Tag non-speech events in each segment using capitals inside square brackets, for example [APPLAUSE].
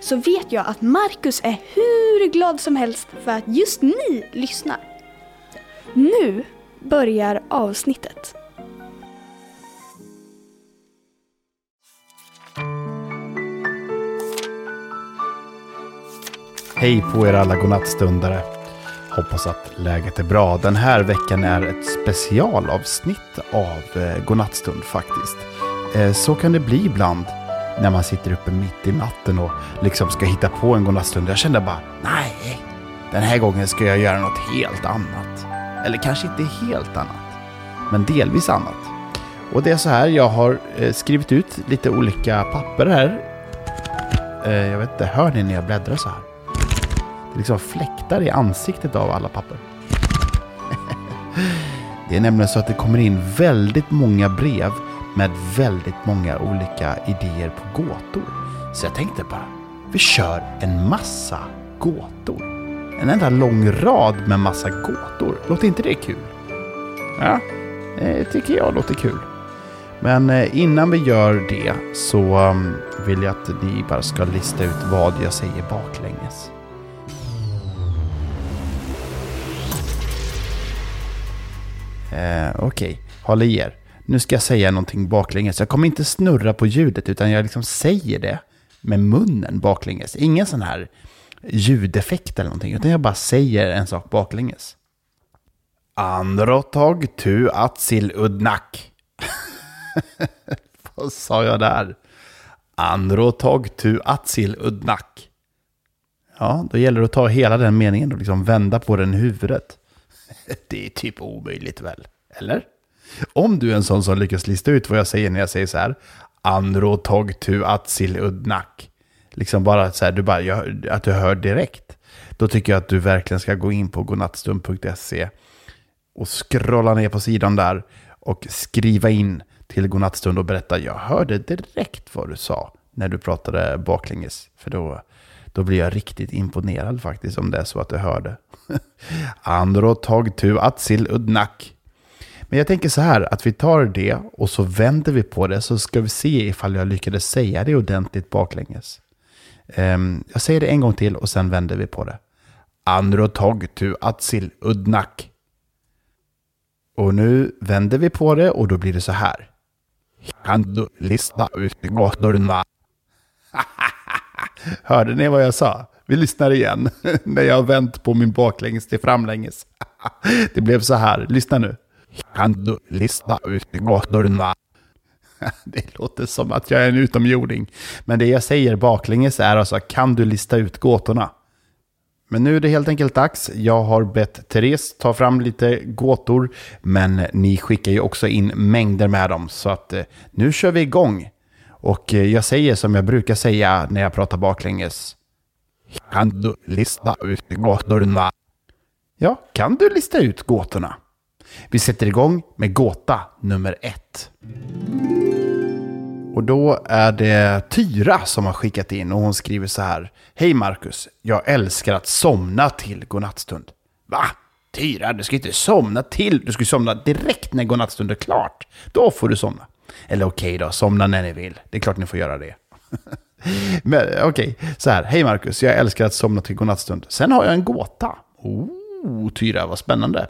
så vet jag att Marcus är hur glad som helst för att just ni lyssnar. Nu börjar avsnittet. Hej på er alla godnattstundare. Hoppas att läget är bra. Den här veckan är ett specialavsnitt av eh, Godnattstund faktiskt. Eh, så kan det bli ibland när man sitter uppe mitt i natten och liksom ska hitta på en godnattstund. Jag kände bara, nej, den här gången ska jag göra något helt annat. Eller kanske inte helt annat, men delvis annat. Och det är så här, jag har eh, skrivit ut lite olika papper här. Eh, jag vet inte, hör ni när jag bläddrar så här? Det liksom fläktar i ansiktet av alla papper. [LAUGHS] det är nämligen så att det kommer in väldigt många brev med väldigt många olika idéer på gåtor. Så jag tänkte bara, vi kör en massa gåtor. En enda lång rad med massa gåtor. Låter inte det kul? Ja, det tycker jag låter kul. Men eh, innan vi gör det så mm, vill jag att ni bara ska lista ut vad jag säger baklänges. Eh, Okej, okay. håll i er. Nu ska jag säga någonting baklänges. Jag kommer inte snurra på ljudet utan jag liksom säger det med munnen baklänges. Ingen sån här ljudeffekt eller någonting, utan jag bara säger en sak baklänges. Androtag tu atsil udnak. [LAUGHS] Vad sa jag där? Androtag tu atsil udnak. Ja, då gäller det att ta hela den meningen och liksom vända på den i huvudet. [LAUGHS] Det är typ omöjligt väl? Eller? Om du är en sån som lyckas lista ut vad jag säger när jag säger så här. Androtog tu atsil udnak. Liksom bara så här, du bara, jag, att du hör direkt. Då tycker jag att du verkligen ska gå in på godnattstund.se och scrolla ner på sidan där och skriva in till godnattstund och berätta, jag hörde direkt vad du sa när du pratade baklänges. För då, då blir jag riktigt imponerad faktiskt om det är så att du hörde. [LAUGHS] Andro tog tu atsil udnak. Men jag tänker så här, att vi tar det och så vänder vi på det så ska vi se ifall jag lyckades säga det ordentligt baklänges. Um, jag säger det en gång till och sen vänder vi på det. Andro tog tu atsil udnak. Och nu vänder vi på det och då blir det så här. Kan du lista ut gatorna? [LAUGHS] Hörde ni vad jag sa? Vi lyssnar igen. [LAUGHS] När jag har vänt på min baklänges till framlänges. [LAUGHS] Det blev så här. Lyssna nu. Kan du lista ut gatorna? [LAUGHS] Det låter som att jag är en utomjording. Men det jag säger baklänges är alltså, kan du lista ut gåtorna? Men nu är det helt enkelt dags. Jag har bett Therese ta fram lite gåtor, men ni skickar ju också in mängder med dem. Så att eh, nu kör vi igång. Och eh, jag säger som jag brukar säga när jag pratar baklänges. Kan du lista ut gåtorna? Ja, kan du lista ut gåtorna? Vi sätter igång med gåta nummer ett. Och då är det Tyra som har skickat in och hon skriver så här. Hej Marcus, jag älskar att somna till godnattstund. Va? Tyra, du ska inte somna till. Du ska somna direkt när godnattstund är klart. Då får du somna. Eller okej okay då, somna när ni vill. Det är klart ni får göra det. [LAUGHS] Men okej, okay. så här. Hej Marcus, jag älskar att somna till godnattstund. Sen har jag en gåta. Oh, Tyra, vad spännande.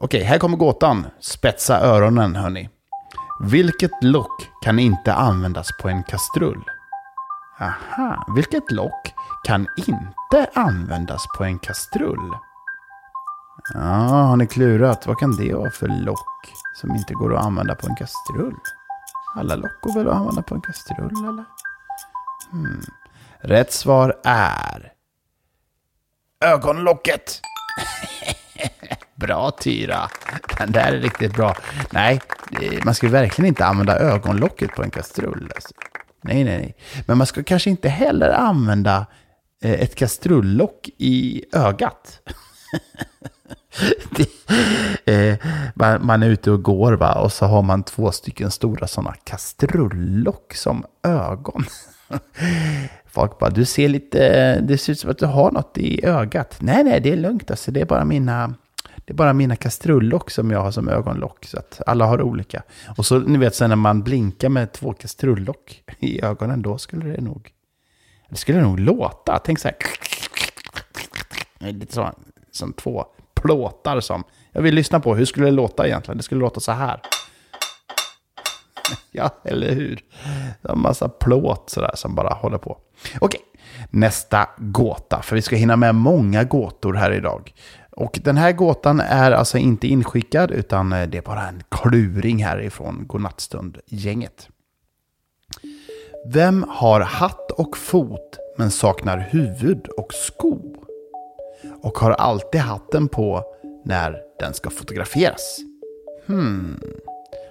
Okej, här kommer gåtan. Spetsa öronen, hörni. Vilket lock kan inte användas på en kastrull? Aha, vilket lock kan inte användas på en kastrull? Ja, har ni klurat? Vad kan det vara för lock som inte går att använda på en kastrull? Alla lock går väl att använda på en kastrull, eller? Hmm. Rätt svar är... Ögonlocket! [LAUGHS] Bra Tyra. Den där är riktigt bra. Nej, eh, man ska verkligen inte använda ögonlocket på en kastrull. Alltså. Nej, nej, nej. Men man ska kanske inte heller använda eh, ett kastrullock i ögat. [LAUGHS] det, eh, man, man är ute och går va? och så har man två stycken stora sådana kastrullock som ögon. [LAUGHS] Folk bara, du ser lite, det ser ut som att du har något i ögat. Nej, nej, det är lugnt alltså. Det är bara mina, det är bara mina kastrullock som jag har som ögonlock. Så att alla har olika. Och så, ni vet, sen när man blinkar med två kastrullock i ögonen, då skulle det nog, det skulle nog låta. Tänk så här. Lite så, som två plåtar som, jag vill lyssna på, hur skulle det låta egentligen? Det skulle låta så här. [LAUGHS] Ja, eller hur? En massa plåt sådär som bara håller på. Okej, nästa gåta. För vi ska hinna med många gåtor här idag. Och den här gåtan är alltså inte inskickad utan eh, det är bara en kluring härifrån Godnattstund-gänget. Vem har hatt och fot men saknar huvud och sko? Och har alltid hatten på när den ska fotograferas? Hmm.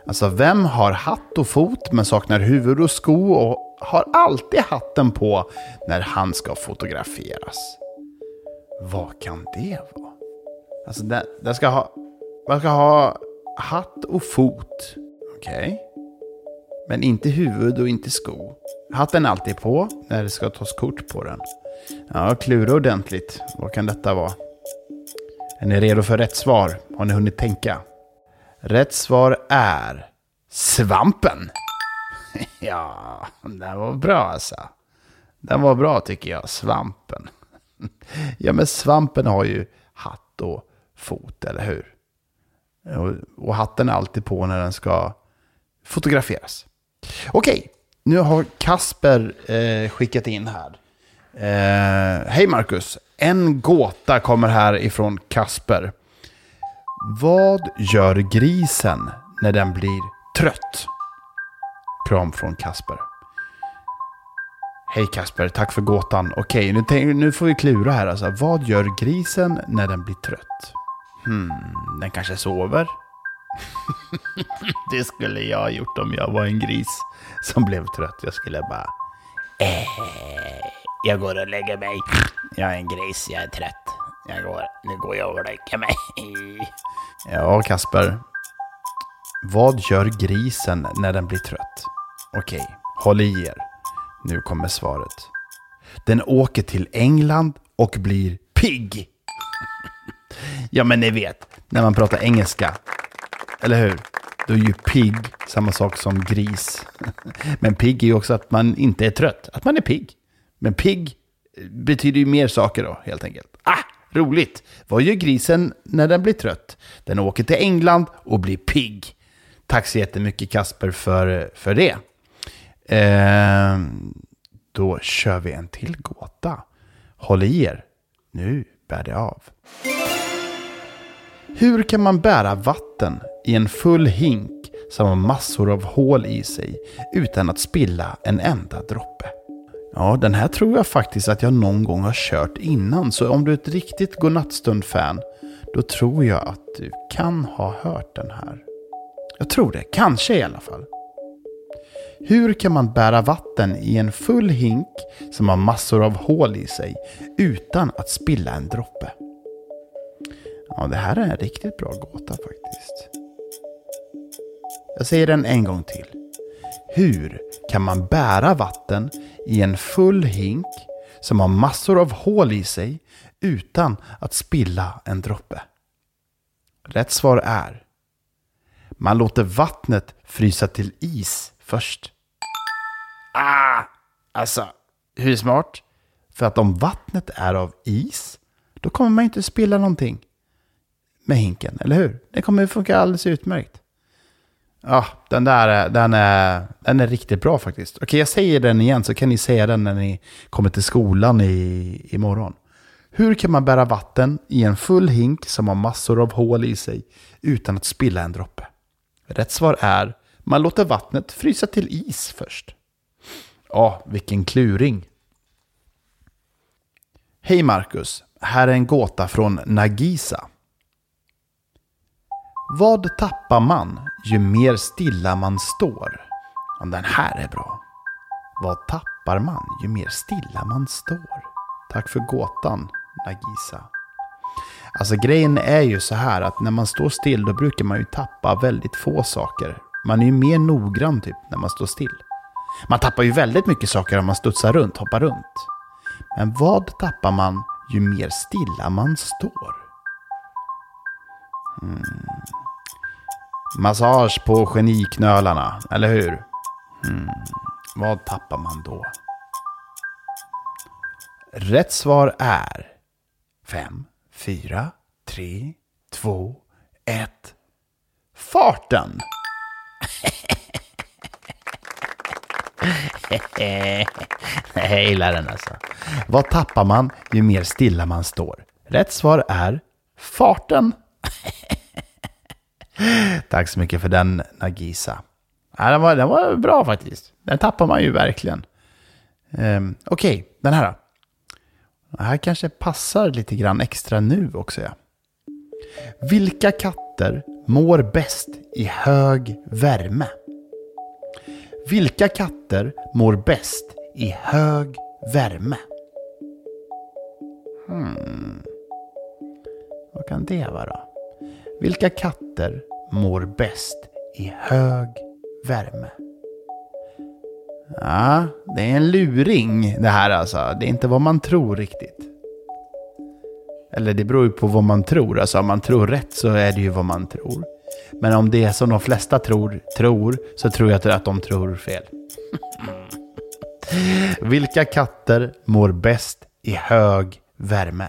Alltså vem har hatt och fot men saknar huvud och sko och har alltid hatten på när han ska fotograferas? Vad kan det vara? Alltså den, den ska ha, man ska ha hatt och fot. Okej. Okay. Men inte huvud och inte sko. Hatten är alltid på när det ska tas kort på den. Ja, klura ordentligt. Vad kan detta vara? Är ni redo för rätt svar? Har ni hunnit tänka? Rätt svar är svampen. [LAUGHS] ja, den var bra alltså. Den var bra tycker jag, svampen. [LAUGHS] ja, men svampen har ju hatt och fot, eller hur? Och, och hatten är alltid på när den ska fotograferas. Okej, nu har Kasper eh, skickat in här. Eh, Hej Marcus, en gåta kommer här ifrån Kasper. Vad gör grisen när den blir trött? Kram från Kasper. Hej Kasper, tack för gåtan. Okej, nu, nu får vi klura här alltså. Vad gör grisen när den blir trött? Hmm, den kanske sover? [LAUGHS] det skulle jag ha gjort om jag var en gris som blev trött. Jag skulle bara... Eh, jag går och lägger mig. Jag är en gris, jag är trött. Jag går, nu går jag och lägger mig. [LAUGHS] Ja, Kasper. Vad gör grisen när den blir trött? Okej, håll i er. Nu kommer svaret. Den åker till England och blir pigg. [LAUGHS] ja, men ni vet, när man pratar engelska. Eller hur? Då är ju pigg samma sak som gris. [LAUGHS] men pigg är ju också att man inte är trött, att man är pigg. Men pigg eh, betyder ju mer saker då, helt enkelt. Ah, roligt! Vad gör grisen när den blir trött? Den åker till England och blir pigg. Tack så jättemycket Kasper för, för det. Eh, då kör vi en till gåta. Håll i er. Nu bär det av. Hur kan man bära vatten i en full hink som har massor av hål i sig utan att spilla en enda droppe? Ja, den här tror jag faktiskt att jag någon gång har kört innan. Så om du är ett riktigt godnattstund-fan, då tror jag att du kan ha hört den här. Jag tror det, kanske i alla fall. Hur kan man bära vatten i en full hink som har massor av hål i sig utan att spilla en droppe? Ja, det här är en riktigt bra gåta faktiskt. Jag säger den en gång till. Hur kan man bära vatten i en full hink som har massor av hål i sig utan att spilla en droppe? Rätt svar är man låter vattnet frysa till is först. Ah! Alltså, hur smart? För att om vattnet är av is, då kommer man inte spilla någonting med hinken, eller hur? Det kommer funka alldeles utmärkt. Ja, den där den är, den är riktigt bra faktiskt. Okej, jag säger den igen så kan ni säga den när ni kommer till skolan i, imorgon. Hur kan man bära vatten i en full hink som har massor av hål i sig utan att spilla en droppe? Rätt svar är man låter vattnet frysa till is först. Ja, vilken kluring. Hej Marcus, här är en gåta från Nagisa. Vad tappar man ju mer stilla man står? Om den här är bra. Vad tappar man ju mer stilla man står? Tack för gåtan, Nagisa. Alltså grejen är ju så här att när man står still då brukar man ju tappa väldigt få saker. Man är ju mer noggrann typ när man står still. Man tappar ju väldigt mycket saker om man studsar runt, hoppar runt. Men vad tappar man ju mer stilla man står? Hmm. Massage på geniknölarna, eller hur? Hmm. Vad tappar man då? Rätt svar är 5, 4, 3, 2, 1. Farten! [LAUGHS] Jag gillar den alltså. Vad tappar man ju mer stilla man står? Rätt svar är farten. [LAUGHS] [GASPS] Tack så mycket för den Nagisa. Ja, den, var, den var bra faktiskt. Den tappar man ju verkligen. Um, Okej, okay, den här då. Den här kanske passar lite grann extra nu också. Ja. Vilka katter mår bäst i hög värme? Vilka katter mår bäst i hög värme? Hmm. Vad kan det vara? Vilka katter mår bäst i hög värme? Ja, det är en luring det här alltså. Det är inte vad man tror riktigt. Eller det beror ju på vad man tror. Alltså om man tror rätt så är det ju vad man tror. Men om det är som de flesta tror, tror så tror jag att de tror fel. [LAUGHS] Vilka katter mår bäst i hög värme?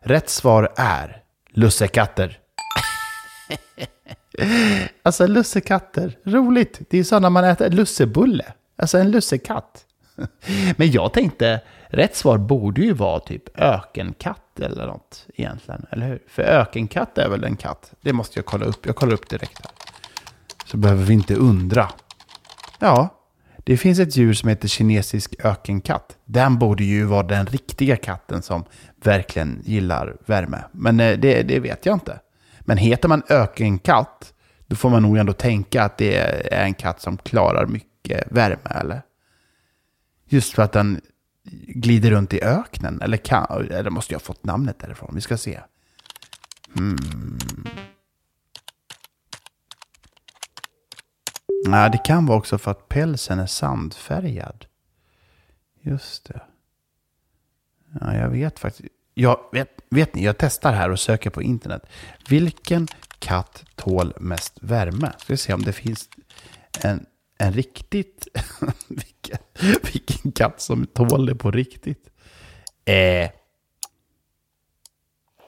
Rätt svar är lussekatter. [LAUGHS] alltså lussekatter, roligt. Det är ju så när man äter lussebulle. Alltså en lussekatt. [LAUGHS] Men jag tänkte, rätt svar borde ju vara typ ökenkatt eller något egentligen, eller hur? För ökenkatt är väl en katt? Det måste jag kolla upp. Jag kollar upp direkt här. Så behöver vi inte undra. Ja, det finns ett djur som heter kinesisk ökenkatt. Den borde ju vara den riktiga katten som verkligen gillar värme. Men eh, det, det vet jag inte. Men heter man ökenkatt, då får man nog ändå tänka att det är en katt som klarar mycket värme, eller? Just för att den glider runt i öknen. Eller, kan, eller måste jag ha fått namnet därifrån? Vi ska se. Hmm. Nej, det kan vara också för att pälsen är sandfärgad. Just det. Ja, jag vet faktiskt. Jag vet, vet ni, jag testar här och söker på internet. Vilken katt tål mest värme? Ska vi se om det finns en, en riktigt... [LAUGHS] vilken, vilken katt som tål det på riktigt? Eh,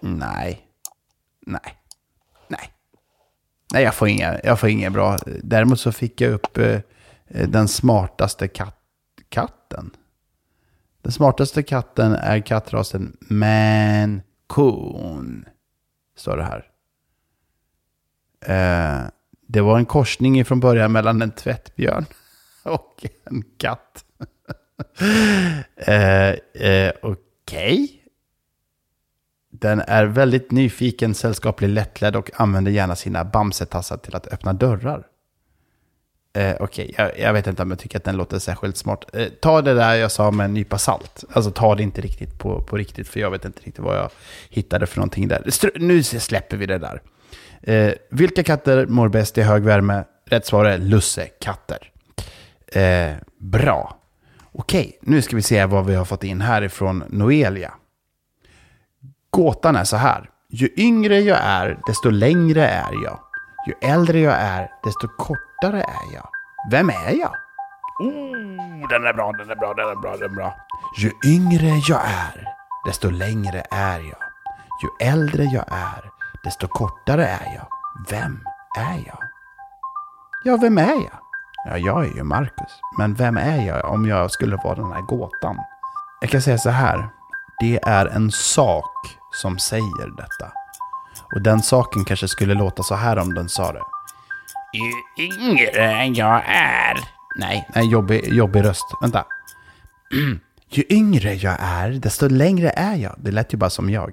nej. Nej. Nej. Nej, jag får inga, jag får inga bra. Däremot så fick jag upp eh, den smartaste kat, katten. Den smartaste katten är kattrasen Mancune. Står det här. Eh, det var en korsning från början mellan en tvättbjörn [LAUGHS] och en katt. [LAUGHS] eh, eh, Okej. Okay. Den är väldigt nyfiken, sällskaplig, lättledd och använder gärna sina bamsetassar till att öppna dörrar. Eh, Okej, okay. jag, jag, vet inte om jag tycker att den låter särskilt smart. Eh, ta det där jag sa med en nypa salt. Alltså ta det inte riktigt på, på riktigt, för jag vet inte riktigt vad jag hittade för någonting där. Str nu släpper vi det där. Eh, vilka katter mår bäst i hög värme? Rätt svar är lussekatter. Eh, bra. Okej, nu ska vi se vad vi har fått in härifrån Noelia. Gåtan är så här. Ju yngre jag är, desto längre är jag. Ju äldre jag är, desto kortare är jag. Vem är jag? Oh, den är bra, den är bra, den är bra, den är bra. Ju yngre jag är, desto längre är jag. Ju äldre jag är, desto kortare är jag. Vem är jag? Ja, vem är jag? Ja, jag är ju Marcus. Men vem är jag om jag skulle vara den här gåtan? Jag kan säga så här. Det är en sak som säger detta. Och den saken kanske skulle låta så här om den sa det. Ju yngre jag är... Nej, nej jobbig, jobbig röst. Vänta. [CLEARS THROAT] Ju yngre jag är, desto längre är jag. Det lät ju bara som jag.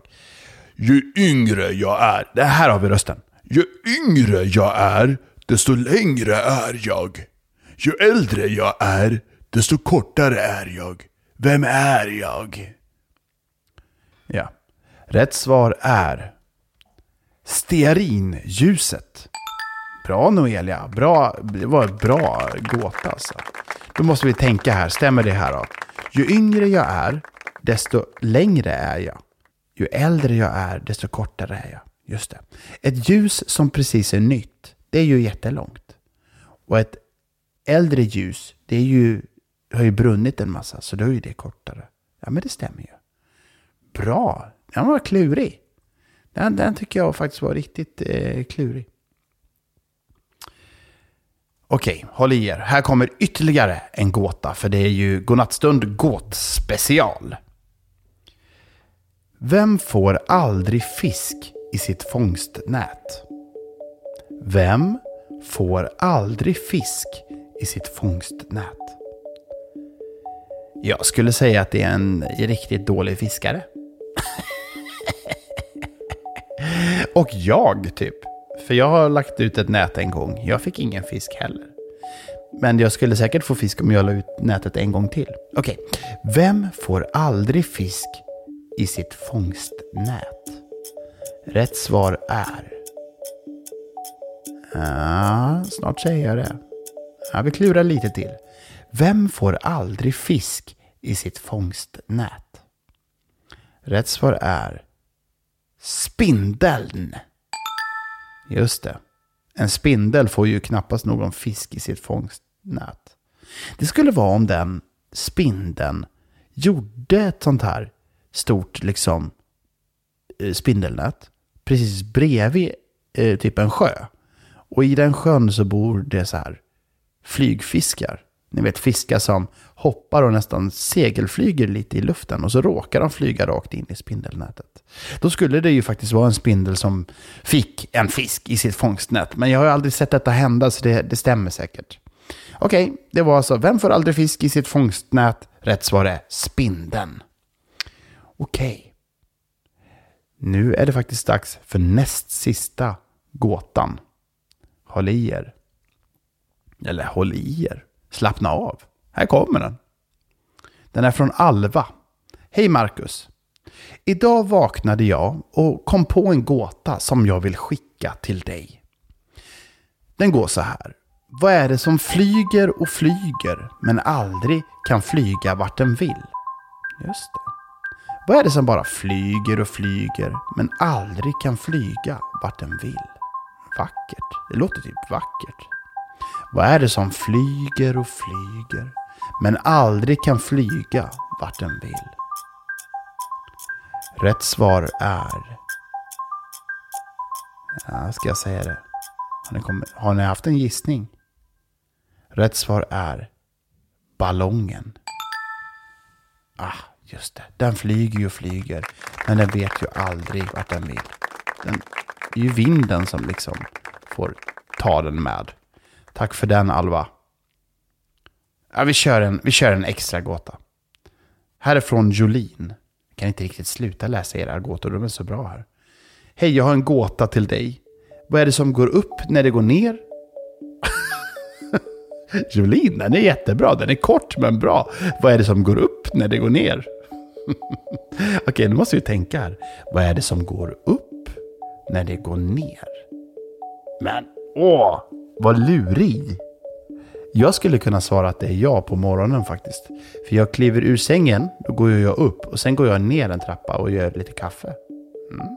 Ju yngre jag är... Det här har vi rösten. Ju yngre jag är, desto längre är jag. Ju äldre jag är, desto kortare är jag. Vem är jag? Ja. Rätt svar är stearinljuset. Bra Noelia, bra, det var en bra gåta alltså. Då måste vi tänka här, stämmer det här då? Ju yngre jag är, desto längre är jag. Ju äldre jag är, desto kortare är jag. Just det. Ett ljus som precis är nytt, det är ju jättelångt. Och ett äldre ljus, det är ju, har ju brunnit en massa, så då är ju det kortare. Ja, men det stämmer ju. Bra, den var klurig. Den, den tycker jag faktiskt var riktigt eh, klurig. Okej, håll i er. Här kommer ytterligare en gåta, för det är ju Godnattstund gåtspecial. Vem får aldrig fisk i sitt fångstnät? Vem får aldrig fisk i sitt fångstnät? Jag skulle säga att det är en riktigt dålig fiskare. [LAUGHS] Och jag, typ. För jag har lagt ut ett nät en gång. Jag fick ingen fisk heller. Men jag skulle säkert få fisk om jag la ut nätet en gång till. Okej, vem får aldrig fisk i sitt fångstnät? Rätt svar är... Ja, snart säger jag det. Ja, vi klurar lite till. Vem får aldrig fisk i sitt fångstnät? Rätt svar är spindeln. Just det. En spindel får ju knappast någon fisk i sitt fångstnät. Det skulle vara om den spindeln gjorde ett sånt här stort liksom eh, spindelnät precis bredvid eh, typ en sjö. Och i den sjön så bor det så här flygfiskar. Ni vet fiskar som hoppar och nästan segelflyger lite i luften och så råkar de flyga rakt in i spindelnätet. Då skulle det ju faktiskt vara en spindel som fick en fisk i sitt fångstnät. Men jag har aldrig sett detta hända så det, det stämmer säkert. Okej, det var alltså vem får aldrig fisk i sitt fångstnät? Rätt svar är spindeln. Okej. Nu är det faktiskt dags för näst sista gåtan. Håll i er. Eller håll i er. Slappna av. Här kommer den. Den är från Alva. Hej Marcus. Idag vaknade jag och kom på en gåta som jag vill skicka till dig. Den går så här. Vad är det som flyger och flyger men aldrig kan flyga vart den vill? Just det. Vad är det som bara flyger och flyger men aldrig kan flyga vart den vill? Vackert. Det låter typ vackert. Vad är det som flyger och flyger men aldrig kan flyga vart den vill? Rätt svar är... Ja, ska jag säga det? Har ni, kommit, har ni haft en gissning? Rätt svar är ballongen. Ah, just det. Den flyger ju och flyger. Men den vet ju aldrig vart den vill. Den, det är ju vinden som liksom får ta den med. Tack för den Alva. Ja, vi, kör en, vi kör en extra gåta. Här är från Jolin. Jag kan inte riktigt sluta läsa era gåtor, de är så bra här. Hej, jag har en gåta till dig. Vad är det som går upp när det går ner? [LAUGHS] Jolin, den är jättebra. Den är kort men bra. Vad är det som går upp när det går ner? [LAUGHS] Okej, nu måste vi tänka här. Vad är det som går upp när det går ner? Men, åh, vad lurig. Jag skulle kunna svara att det är jag på morgonen faktiskt. För jag kliver ur sängen, då går jag upp och sen går jag ner en trappa och gör lite kaffe. Mm.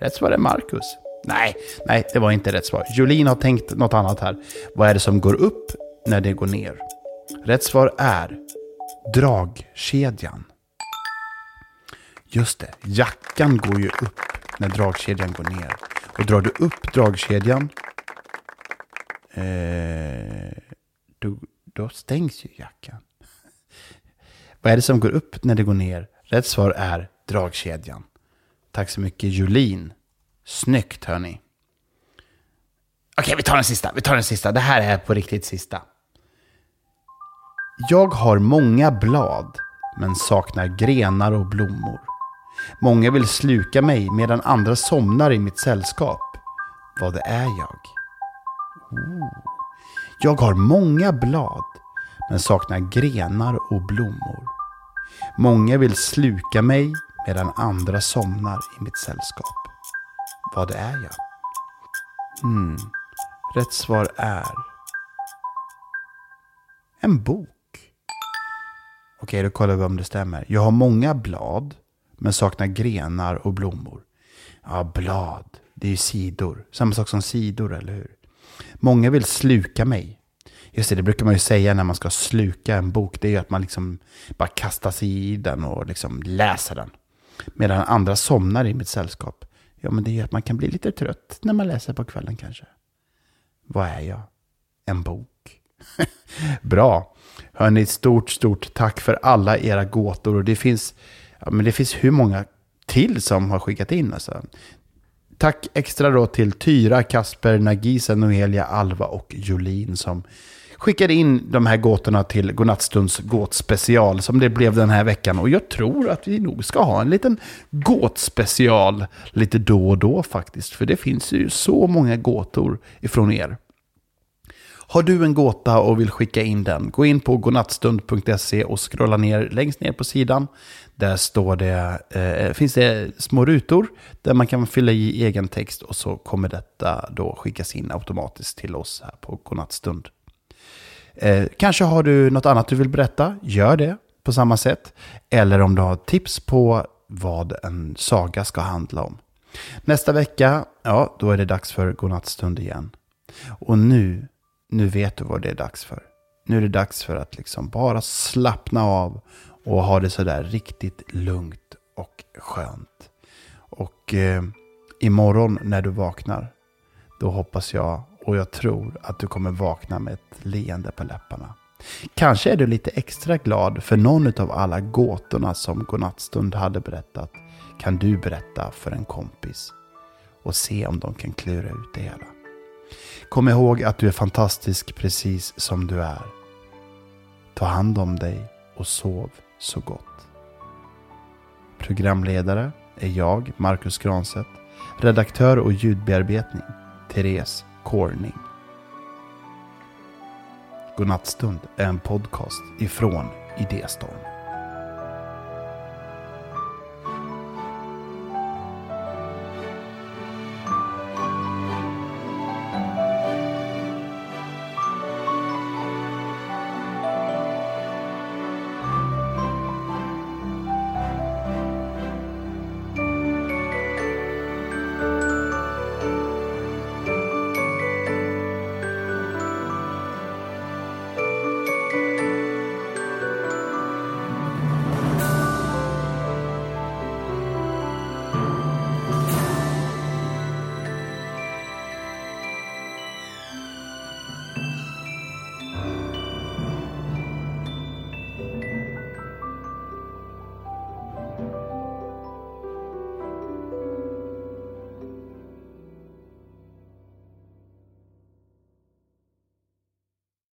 Rätt svar är Marcus. Nej, nej, det var inte rätt svar. Jolin har tänkt något annat här. Vad är det som går upp när det går ner? Rätt svar är dragkedjan. Just det, jackan går ju upp när dragkedjan går ner. Och drar du upp dragkedjan eh, då, då stängs ju jackan. Vad är det som går upp när det går ner? Rätt svar är dragkedjan. Tack så mycket Julin. Snyggt hörni. Okej, vi tar den sista. Vi tar den sista. Det här är på riktigt sista. Jag har många blad, men saknar grenar och blommor. Många vill sluka mig medan andra somnar i mitt sällskap. Vad är jag? Jag har många blad, men saknar grenar och blommor. Många vill sluka mig medan andra somnar i mitt sällskap. Vad är jag? Hmm. Rätt svar är en bok. Okej, då kollar vi om det stämmer. Jag har många blad, men saknar grenar och blommor. Ja, blad. Det är ju sidor. Samma sak som sidor, eller hur? Många vill sluka mig. Just det, det brukar man ju säga när man ska sluka en bok. Det är ju att man liksom bara kastar sig i den och liksom läser den. Medan andra somnar i mitt sällskap. Ja, men det är ju att man kan bli lite trött när man läser på kvällen kanske. Vad är jag? En bok. [LAUGHS] Bra. Hörni, stort, stort tack för alla era gåtor. Och det finns, ja, men det finns hur många till som har skickat in. Alltså. Tack extra då till Tyra, Kasper, Nagisa, Noelia, Alva och Jolin som skickade in de här gåtorna till Godnattstunds gåtspecial som det blev den här veckan. Och jag tror att vi nog ska ha en liten gåtspecial lite då och då faktiskt. För det finns ju så många gåtor ifrån er. Har du en gåta och vill skicka in den, gå in på godnattstund.se och scrolla ner längst ner på sidan. Där står det, eh, finns det små rutor där man kan fylla i egen text och så kommer detta då skickas in automatiskt till oss här på Godnattstund. Eh, kanske har du något annat du vill berätta, gör det på samma sätt. Eller om du har tips på vad en saga ska handla om. Nästa vecka, ja, då är det dags för Godnattstund igen. Och nu nu vet du vad det är dags för. Nu är det dags för att liksom bara slappna av och ha det sådär riktigt lugnt och skönt. Och eh, imorgon när du vaknar, då hoppas jag och jag tror att du kommer vakna med ett leende på läpparna. Kanske är du lite extra glad för någon av alla gåtorna som Godnattstund hade berättat. Kan du berätta för en kompis och se om de kan klura ut det hela. Kom ihåg att du är fantastisk precis som du är. Ta hand om dig och sov så gott. Programledare är jag, Marcus Granset. Redaktör och ljudbearbetning, Therese Corning. Godnattstund är en podcast ifrån Idéstorm.